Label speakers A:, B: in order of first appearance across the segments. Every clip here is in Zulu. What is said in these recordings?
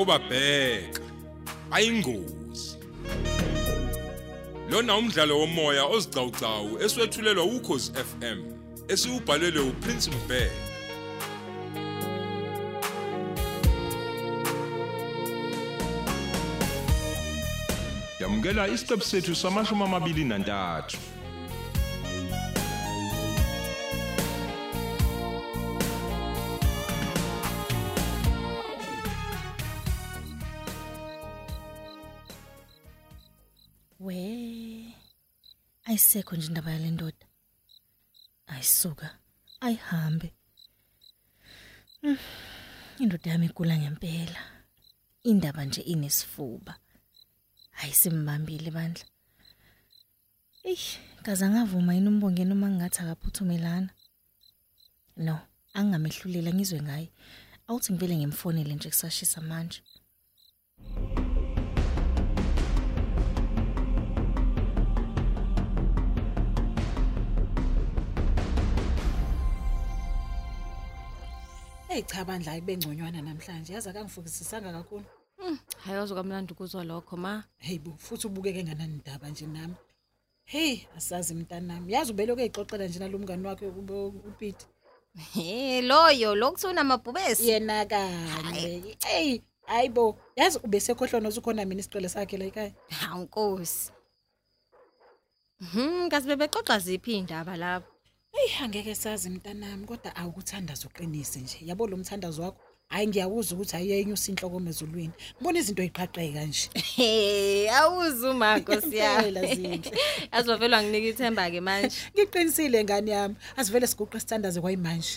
A: obabheka. Ayingozi. Lona umdlalo womoya ozicawucawu eswetshulelwa ukhozi FM esiubhalelwe uPrince Mbeki Yamukela isiqebu sethu samashumi amabili nantathu.
B: Ayisekho nje indaba yale ndoda. Ayisuka, ayihambe. Mm, Indoda yami igula ngempela. Indaba nje inesifuba. Ayisimbambile bandla. Eish, kaza ngavuma yini umbongeni uma ngathi akaphuthumelana. No, angamehlulela ngizwe ngaye. Awuthi ngivele ngimfonele nje kusashisa manje.
C: Hey cha bandla ayibe ngconywana namhlanje yazi akangifukisisanga kakhulu.
D: hayi ozokamlandi ukuzwa lokho ma
C: Hey bo futhi ubukeke nganani indaba nje nami. Hey asazi mntanami yazi ubeloko ezixoxela nje nalomngani wakhe ube- uPete.
D: he loyo lokuthiwa unamabhubesi
C: Yena kanje. Hey hayibo yazi ubesekhohlwa nosukhona mina isicelo sakhe la ekhaya.
D: hawu nkosi Mhm kazi bebexoxa ziphi indaba lapho
C: Hey angeke sazi mntanami kodwa awukuthandaza uqinise nje. Yabo lo mthandazo wakho hayi ngiyakuzwa ukuthi ayenye usinhloko emezulwini. Ngibona izinto eziqhaqheka nje.
D: he awuzuma nkosi
C: Impela
D: yami
C: zinhle.
D: azovelwa nginika ithemba ke manje
C: Ngiqinisile ngani yami. Asivele siguqe standards kwayimanje.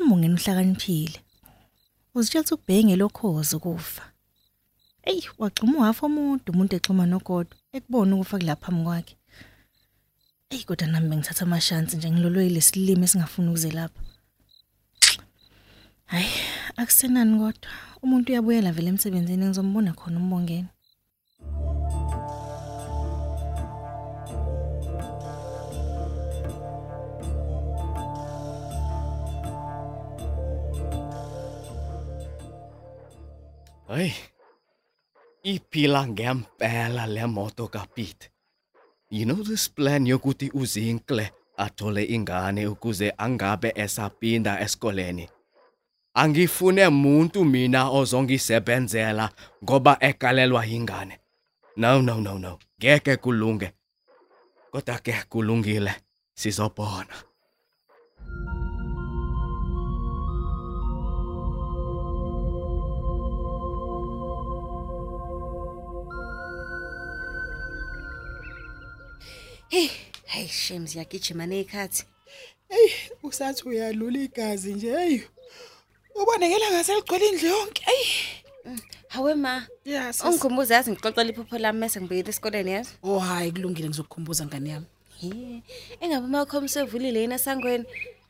B: Umbongeni uhlakaniphile. Uzitshela ukuthi ukubhenge lokhozi ukufa. Ey, waxhuma uhafu umuntu umuntu exhuma nogodo ekubona ukufa kulapha phambi kwakhe. Ey, kodwa nami bengithatha amashansi nje ngilolwe lesilimo esingafuni ukuze lapha. Hayi, akusenani kodwa. Umuntu uyabuyela vele emsebenzini ngizombona khona umbongeni.
E: Hey. Iphila ngempela le moto kaPete. You know this plan yokuthi uzinkle athole ingane ukuze angabe esaphinda esikoleni. Angifune umuntu mina ozongisebenzela ngoba ekalelwa ingane. No no no no. Ngeke kulunge. Kodwa ke kulungile. Sizobona.
D: Hey hey shame siyagijima nezikhathi
C: Hey, usathi uyalula igazi nje. Hey. Ubonekela ngaseligcwele indlu yonke. Hey.
D: hawe ma
C: Yes.
D: ungikhumbuza yazi ngixoxela iphupho lami mase ngibuyela esikoleni yazi
C: Oh hayi kulungile ngizokukhumbuza ngani yami.
D: he engabe umalcolm sevulile yini esangweni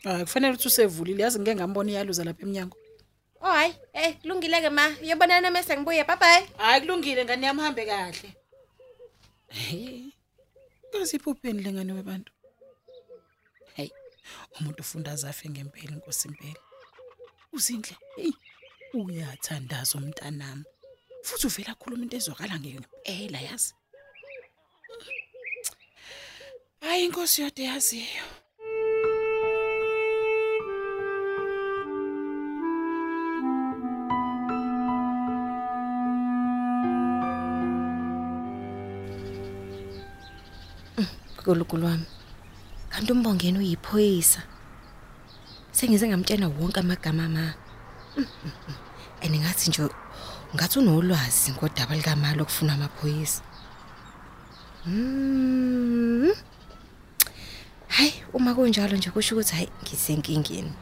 C: Ah kufanele ukuthi usevulile yazi ngeke ngambona iyaluza lapha eminyango.
D: oh hayi hey kulungile-ke ma uyobonana mase ngibuye bye bye
C: Hayi kulungile ngani yami hambe kahle. Hey. Kasiphupheni lengane webantu. Hey. Umuntu ufunda azafe ngempela inkosi impela. Uzindle. Hey. Uyathandaza umntanami. Futhi uvela khuluma into ezwakala ngempela yazi. Hayi inkosi yode yaziyo.
D: Gulugulu wami kanti umbongeni uyiphoyisa. Sengize ngamtshela wonke amagama ma Mm, mm, mm. and ngathi nje ngathi unolwazi ngodaba likamali okufuna amaphoyisa. Mm. hayi uma kunjalo nje kusho ukuthi hayi ngisenkingeni.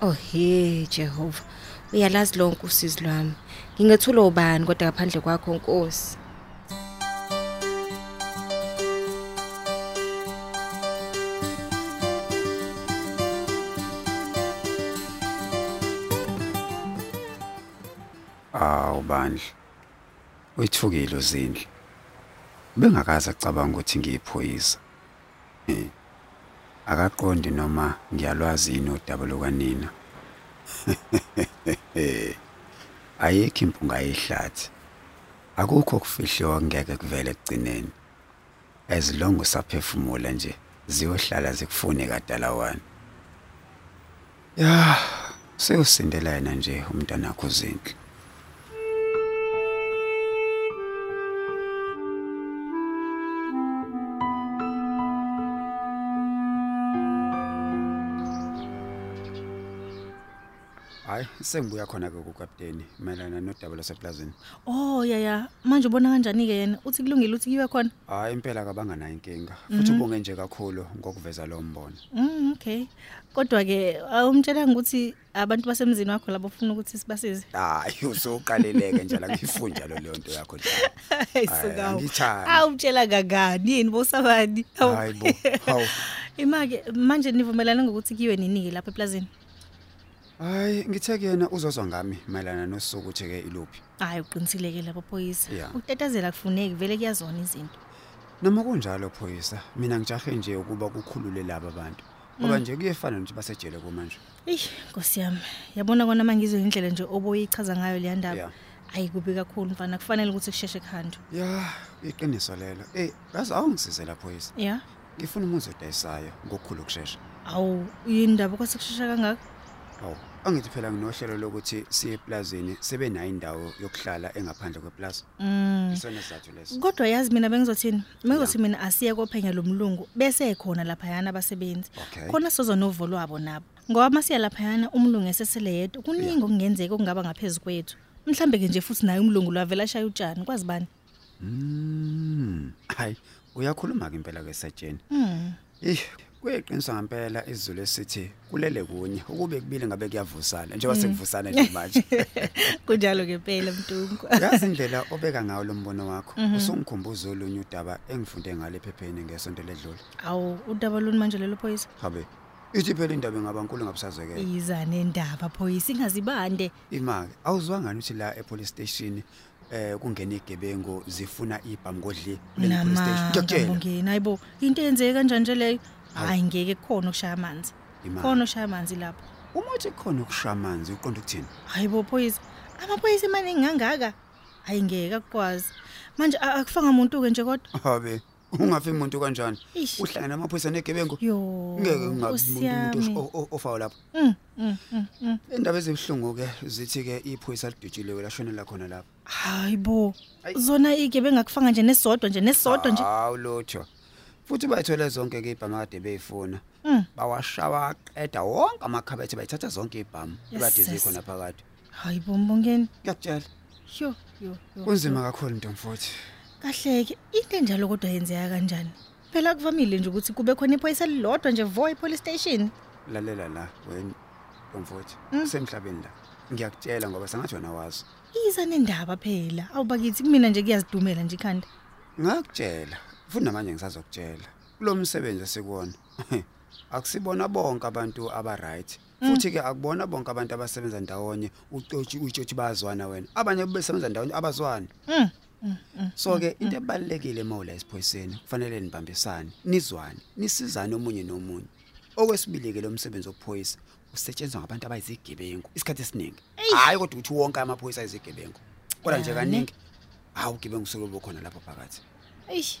D: Oh he jehova. Uyalazi lonke usizi lwami ngingethula ubani kodwa ngaphandle kwakho nkosi?
F: Awu bandla. uyithukile uzindle bengakaze acabanga ukuthi ngiyiphoyisa. Eh akaqondi noma ngiyalwazi yini udaba lukanina. Ayikho impunga yehlathi. Akukho kufihliwa ngeke kuvele ekugcineni. As long usaphefumula nje ziyohlala zikufune kadala wani ya seyusindela yena nje umntanakho uzinhle hayi sengibuya khona-ke kukapteni mayelana nodaba lwaseplazini
B: Oh ya ya. Manje ubona kanjani ke yena? Uthi kulungile uthi kiwe khona?
F: Hayi impela kabanganayo inkinga futhi ubonge nje kakhulu ngokuveza lo mbono.
B: Mm okay. Kodwa ke awumtshela ukuthi abantu basemzini wakho labo ufuna ukuthi sibasize?
F: Hayi usoqaleleke nje la ngifunja lo leyo nto yakho nje.
B: Hayi
F: Hhayi,
B: sukawu
F: angithandi.
B: awumtshela kangani yini bosabani? Hawu.
F: Hayi bo, hawu.
B: Imake manje nivumelana ngokuthi kiwe ninike lapha eplazini?
F: Hayi ngithe kuyena uzozwa ngami mayelana nosuku ukuthi-ke iluphi.
B: Hayi uqinisileke lapho phoyisa.
F: Yeah.
B: ukutetazela kufuneki vele kuyazona izinto.
F: Noma kunjalo phoyisa mina ngijahe nje ukuba kukhulule laba bantu. Ngoba nje kuyefana nokuthi basejele komanje
B: eyi nkosi yami yabona kona uma ngizwe indlela nje oboyichaza ngayo leya ndaba?
F: Yeah.
B: ayi kubi kakhulu mfana kufanele ukuthi kusheshe kuhanjwe.
F: Ya iqiniso lelo. Eyi yazi awungisize la phoyisa.
B: Ya.
F: Ngifuna umuzi odayisayo ngokukhulu ukushesha.
B: Awu yini ndaba kwase kushesha kangaka?
F: Hawu angithi phela nginohlelo lokuthi siye eplazini sebenayo indawo yokuhlala engaphandle kweplaza
B: Mm.
F: isona sizathu leso
B: kodwa yazi mina bengizothini bengizothi mina asiye kophenya lo mlungu bese ekhona laphayana abasebenzi
F: Okay.
B: khona sozo novo lwabo nabo ngoba masiya laphayana umlungu esesele yedwa kuningi okungenzeka okungaba ngaphezu kwethu mhlambe ke nje futhi naye umlungu lwavela ashaya utshani kwazi bani
F: Mm. Hayi, uyakhuluma ke impela ke satsheni.
B: Mm.
F: Eh, kuyiqinisa ngempela izulu esithi kulele kunye ukube kubile ngabe kuyavusana njengoba sekuvusana nje manje.
B: kunjalo ke phela mntungu
F: Yazi indlela obeka ngayo lo mbono wakho. Usungikhumbuza olunye udaba engifunde ngale ephepheni ngesonto ledlule.
B: awu udaba luni manje lelo phoyisa
F: Habe. Ithi phela indaba ingaba nkulu ngabusazekela.
B: iza nendaba phoyisa ingazibande
F: Imake, awuzwanga ukuthi la epolice station eh kungena igebengu zifuna ibhamu ngodli kule police station. Ngiyakutshela.
B: namangabongeni hayibo into eyenzeke kanjani nje leyo
F: Hawu.
B: Hayi ngeke kukhona ukushaya amanzi
F: Imali.
B: khona ushaya amanzi lapho
F: Uma uthi khona ukushaya amanzi uqonda ukuthini?
B: hayibo phoyisa amaphoyisa emaningi ngangaka hayi ngeke akukwazi manje a- akufanga umuntu ke nje kodwa
F: Habe, ungafi umuntu kanjani?
B: Ish.
F: Uhlangana amaphoyisa negebengu.
B: yo
F: ngeke kungabi
B: Nkosi
F: umuntu umuntu
B: yami.
F: o- o- ofayo lapho
B: Mm, mm, mm, mm.
F: indaba ezibhlungu ke zithi ke iphoyisa lidutshile lashonela khona lapho
B: hayibo
F: Ayi.
B: zona ike bengakufanga nje nesodwa nje nesodwa nje
F: hawu lutho futhi bayithole zonke ke ibhamu kade beyifuna
B: Mm.
F: bawashawa qeda wonke amakhabethe bayithatha zonke ibhamu
B: Yes,
F: kade
B: sis.
F: zikhona phakathi.
B: Hayibo mbongeni
F: ngiyakutshela.
B: Yo yo yo
F: kunzima kakhulu ntomfuthi
B: kahleke into enjalo kodwa yenzeka kanjani? Phela kuvamile nje ukuthi kube khona iphoyisa lilodwa nje vo epolice station.
F: Lalela la wena ntomfuthi
B: Mm.
F: semhlabeni la. Ngiyakutshela ngoba sengathi wena wazi.
B: Iza nendaba phela. Awubakithi kumina nje kuyazidumela nje ikhanda.
F: Ngakutshela. Futhi namanje ngisazokutshela. Kulo msebenzi esikuwona akusibona bonke abantu aba right futhi ke akubona bonke abantu abasebenza ndawonye ucothi ucothi bazwana wena. Abanye besebenza ndawonye abazwani.
B: Mm,
F: so ke into ebalekile mawula esiphoyiseni kufanele nibambisane nizwane nisizane omunye nomunye. Okwesibili ke lo msebenzi wokuphoyisa usetshenzwa ngabantu abayizigebengu isikhathi esiningi. Hayi kodwa uthi wonke amaphoyisa ayizigebengu. Kodwa nje
B: Yani.
F: kaningi hawu ugebengu suke bukhona lapho phakathi.
B: Eish!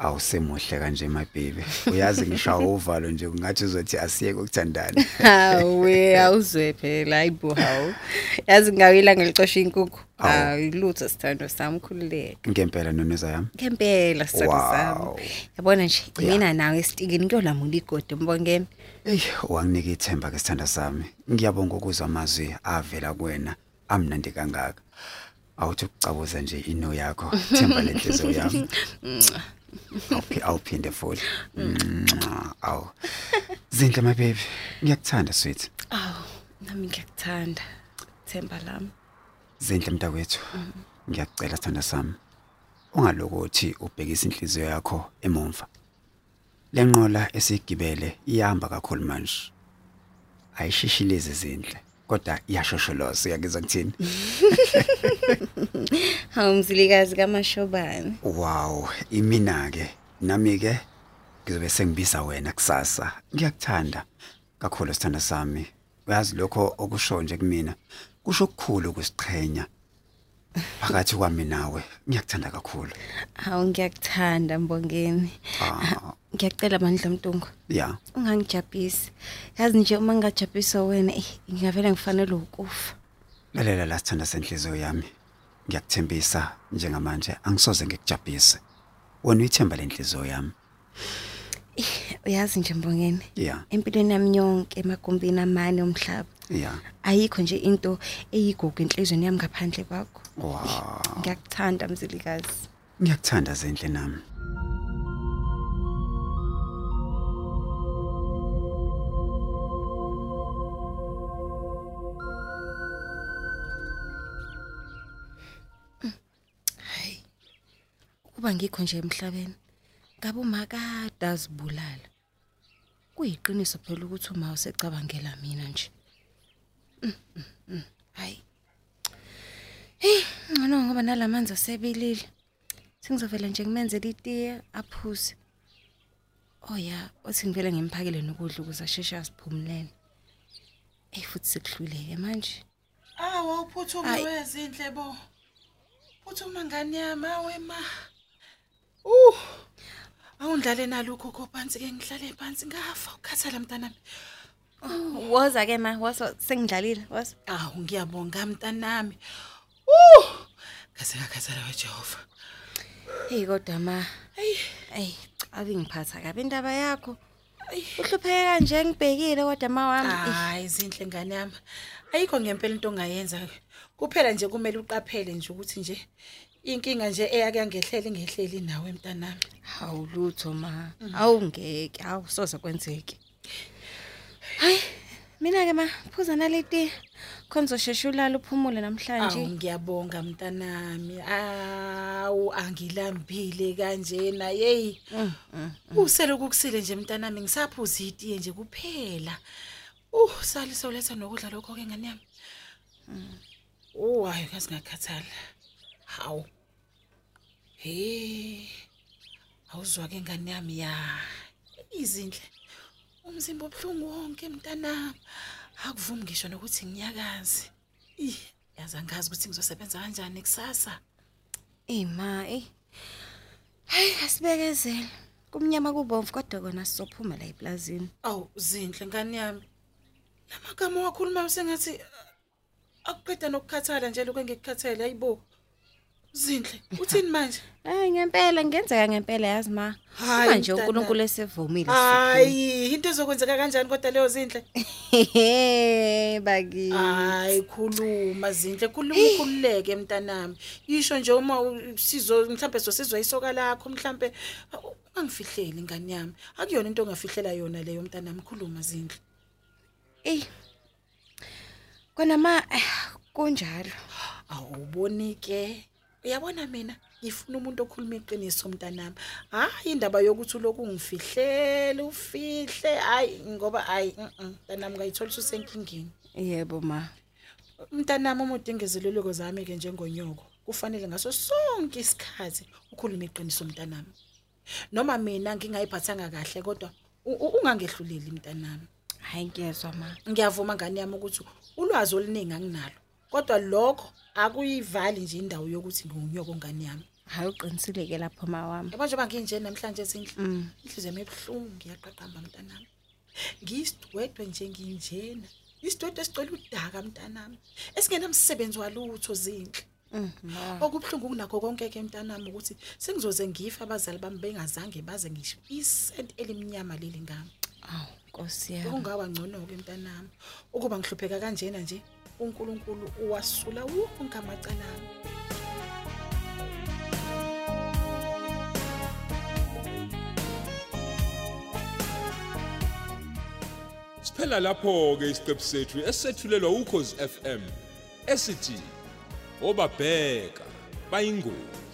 F: awusemuhle kanje my baby uyazi ngishaya uvalo nje kungathi uzothi asiyeke ukuthandana
D: hawe awuzwe phela hayibo hawu. Yazi ngawila ngelicosha inkukhu.
F: Awu.
D: hayi lutho sithando sami khululeka
F: ngempela noneza yami.
D: Ngempela sithando
F: Wow.
D: sami. Yabona nje
F: Yeah.
D: mina nawe esitikini kuyolamula igodi mbongeni
F: eyi wanginika ithemba ke sithanda sami. Ngiyabonga ukuzwa amazwi avela kuwena. Amnandi kangaka. Awuthi ukucabuza nje ino yakho themba lenhliziyo yami. Awuphi- awuphinde futhi. Mwah, awu. Zinhle my baby. Ngiyakuthanda sweet
D: awu nami
F: ungalokothi ubhekisa inhliziyo yakho emumva. Lenqola esigibele iyahamba kakhulu manje. Ayishishilezi izindle kodwa iyashosholoza uyakizwa kuthini
D: Hawu mzilikazi kaMashobane.
F: wow imina ke nami ke ngizobe sengibiza wena kusasa ngiyakuthanda kakhulu sithanda sami. Uyazi lokho okusho nje kumina kusho okukhulu ukusiqhenya phakathi kwami nawe ngiyakuthanda kakhulu
D: Hawu ngiyakuthanda Mbongeni.
F: ah
D: Ngiyacela bandla Mtungu.
F: ya
D: Ungangijabhisi. Yazi nje uma ngingajabhisa wena, eh, ngingavela ngifanele ukufa.
F: lalela la sithanda senhliziyo yami ngiyakuthembisa njengamanje angisoze ngikujabhise wena uyithemba lenhliziyo yami
D: Uyazi nje Mbongeni.
F: ya
D: Empilweni yami yonke emagumbini amane omhlaba.
F: ya
D: Ayikho nje into eyigugu enhlizweni yami ngaphandle kwakho.
F: Wow
D: Ngiyakuthanda mzilikazi.
F: ngiyakuthanda zenhle nami
D: Kuba ngikho nje emhlabeni. Ngabe umakade azibulala. Kuyiqiniso phela ukuthi uma usecabangela mina nje. Mm, mm, mm, Hayi. Hey, ngcono ngoba nalamanzi asebilile. Sengizovela nje ngimenzele itiye aphuze. Oh ya, othi ngivele ngimphakele nokudla ukuze asheshe asiphumulele. Ey futhi sekuhluleke manje.
C: Awu uphuthuma
D: Ayi.
C: wezinhle bo. Phuthuma ngani yami awe ma. Uh. Awundlale nalokho kophansi ke ngihlale phansi ngafa ukhathala mntanami.
D: Woza ke ma, woza sengidlalile, woza.
C: Awu ngiyabonga mntanami. Uh. Kaze ngakhathala weJehova.
D: Hey kodwa ma,
C: Hey,
D: Ey, cabi ngiphatha kabi indaba yakho. Uhlupheke kanje ngibhekile kodwa ma wami.
C: hayi zinhle ngani yami. Ayikho ngempela into ongayenza. Kuphela nje kumele uqaphele nje ukuthi nje inkinga nje eyake yangehlele ingehleli nawe mntanami.
D: Hawu lutho ma. Awungeke, awu soze kwenzeke. Hayi, mina ke ma, phuza naleti. Khonzo sheshe ulala uphumule
C: Awu
D: namhlanje.
C: ngiyabonga mntanami. Awu angilambile kanjena. Hey. Useloku kusile nje mntanami ngisaphuza itiye nje kuphela. Uh salisa uletha nokudla lokho ke ngani yami. Oh hayi kazi ngakhathala. Hawu. Hey. Awuzwa ke ngani yami ya. Izinhle. Umzimba obhlungu wonke mntanami. Akuvumi ngisho nokuthi ngiyakazi. Ih, yazi angazi ukuthi ngizosebenza kanjani kusasa.
D: Eh ma, eh. Hayi, asibekezele. Kumnyama kubomvu kodwa kona sizophuma la eplazini.
C: Awu zinhle ngani yami. Lamagama wakhuluma sengathi akuqeda nokukhathala nje lokho engikukhathele ayibo. Zinhle, uthini manje?
D: Hayi ngempela ngenzeka ngempela yazi ma.
C: Hayi,
D: Manje
C: mntana.
D: uNkulunkulu esevumile.
C: Hayi, into ezokwenzeka kanjani kodwa leyo zinhle?
D: Hehe, baki.
C: Hayi khuluma zinhle, khuluma ukhululeke mntanami. Yisho nje uma u- sizo mhlambe sosizwa isoka lakho mhlambe ungangifihleli ngani yami. Akuyona into ongafihlela yona leyo mntanami, khuluma zinhle.
D: Ey. Kona ma eh, kunjalo.
C: Awuboni ke? Uyabona mina ngifuna umuntu okhuluma iqiniso mntanami. Hayi indaba yokuthi uloku ungifihlele ufihle hayi ngoba hayi mhm, mntanami ngayithola usenkingeni.
D: Yebo ma.
C: Mntanami uma udingezeleleko zami ke njengonyoko kufanele ngaso sonke isikhathi ukhulume iqiniso mntanami. Noma mina ngingayiphathanga kahle kodwa u- u- ungangehluleli mntanami.
D: Hayi ngiyezwa ma.
C: Ngiyavuma ngani yami ukuthi ulwazi oluningi anginalo. Kodwa lokho akuyivali nje indawo yokuthi ngiunyoko ngani yami.
D: Hayi uqinisile ke lapho ma wami.
C: Yabo njengoba nginje namhlanje sindle.
D: Mm.
C: Inhliziyo yami ebhlungu ngiyaqaqamba mntanami. Ngiyisidwedwe nje nginjena. Isidwedwe esicela udaka mntanami. Esingenamsebenzi walutho zinhle.
D: Mm. ma.
C: Okubhlungu kunakho konke ke mntanami ukuthi sengizoze ngifa abazali bami bengazange baze ngisho isent elimnyama leli ngami.
D: Aw, Nkosi yami.
C: Kungaba ngcono ke mntanami. Ukuba ngihlupheka kanjena nje uNkulunkulu uwasula wonke amacala ami.
A: Siphela lapho ke isiqephu sethu esethulelwa ukhozi FM esithi obabheka bayingozi